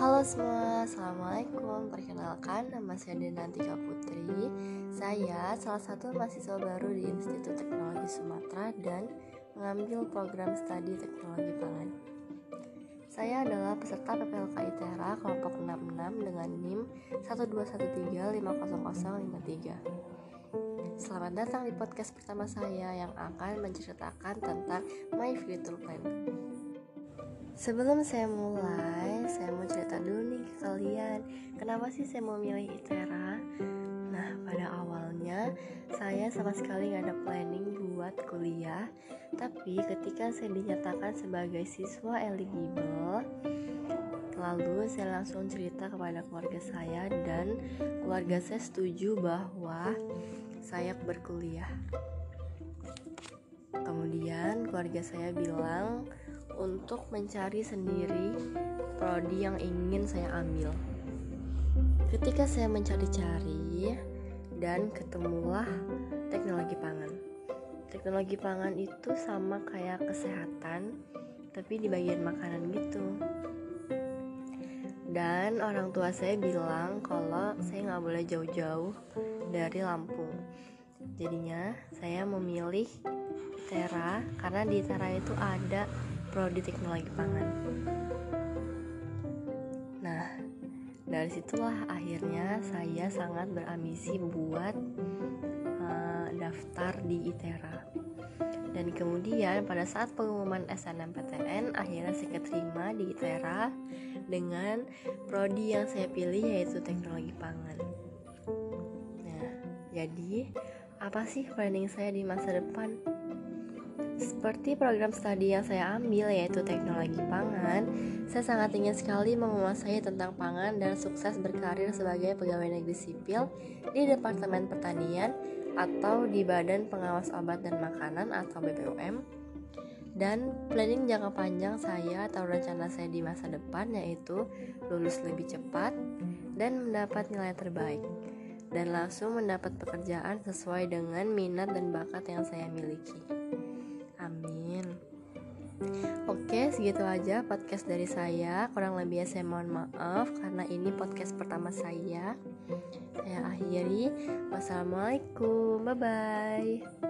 Halo semua, Assalamualaikum. Perkenalkan, nama saya Denantika Putri. Saya salah satu mahasiswa baru di Institut Teknologi Sumatera Dan mengambil program studi teknologi pangan Saya adalah peserta PPLK ITERA kelompok 66 dengan NIM 121350053 Selamat datang di podcast pertama saya yang akan menceritakan tentang My Future Plan Sebelum saya mulai, saya mau cerita dulu nih ke kalian. Kenapa sih saya mau milih ITERA? Nah, pada awalnya saya sama sekali gak ada planning buat kuliah. Tapi ketika saya dinyatakan sebagai siswa eligible Lalu saya langsung cerita kepada keluarga saya Dan keluarga saya setuju bahwa saya berkuliah Kemudian keluarga saya bilang untuk mencari sendiri prodi yang ingin saya ambil. Ketika saya mencari-cari dan ketemulah teknologi pangan. Teknologi pangan itu sama kayak kesehatan, tapi di bagian makanan gitu. Dan orang tua saya bilang kalau saya nggak boleh jauh-jauh dari Lampung. Jadinya saya memilih Tera karena di Tera itu ada prodi teknologi pangan. Nah, dari situlah akhirnya saya sangat berambisi buat uh, daftar di ITERA. Dan kemudian pada saat pengumuman SNMPTN akhirnya saya keterima di ITERA dengan prodi yang saya pilih yaitu teknologi pangan. Nah, jadi apa sih planning saya di masa depan? Seperti program studi yang saya ambil yaitu teknologi pangan, saya sangat ingin sekali menguasai tentang pangan dan sukses berkarir sebagai pegawai negeri sipil di Departemen Pertanian atau di Badan Pengawas Obat dan Makanan atau BPOM. Dan planning jangka panjang saya atau rencana saya di masa depan yaitu lulus lebih cepat dan mendapat nilai terbaik dan langsung mendapat pekerjaan sesuai dengan minat dan bakat yang saya miliki. Amin. Oke, segitu aja podcast dari saya. Kurang lebih saya mohon maaf karena ini podcast pertama saya. Saya akhiri. Wassalamualaikum. Bye bye.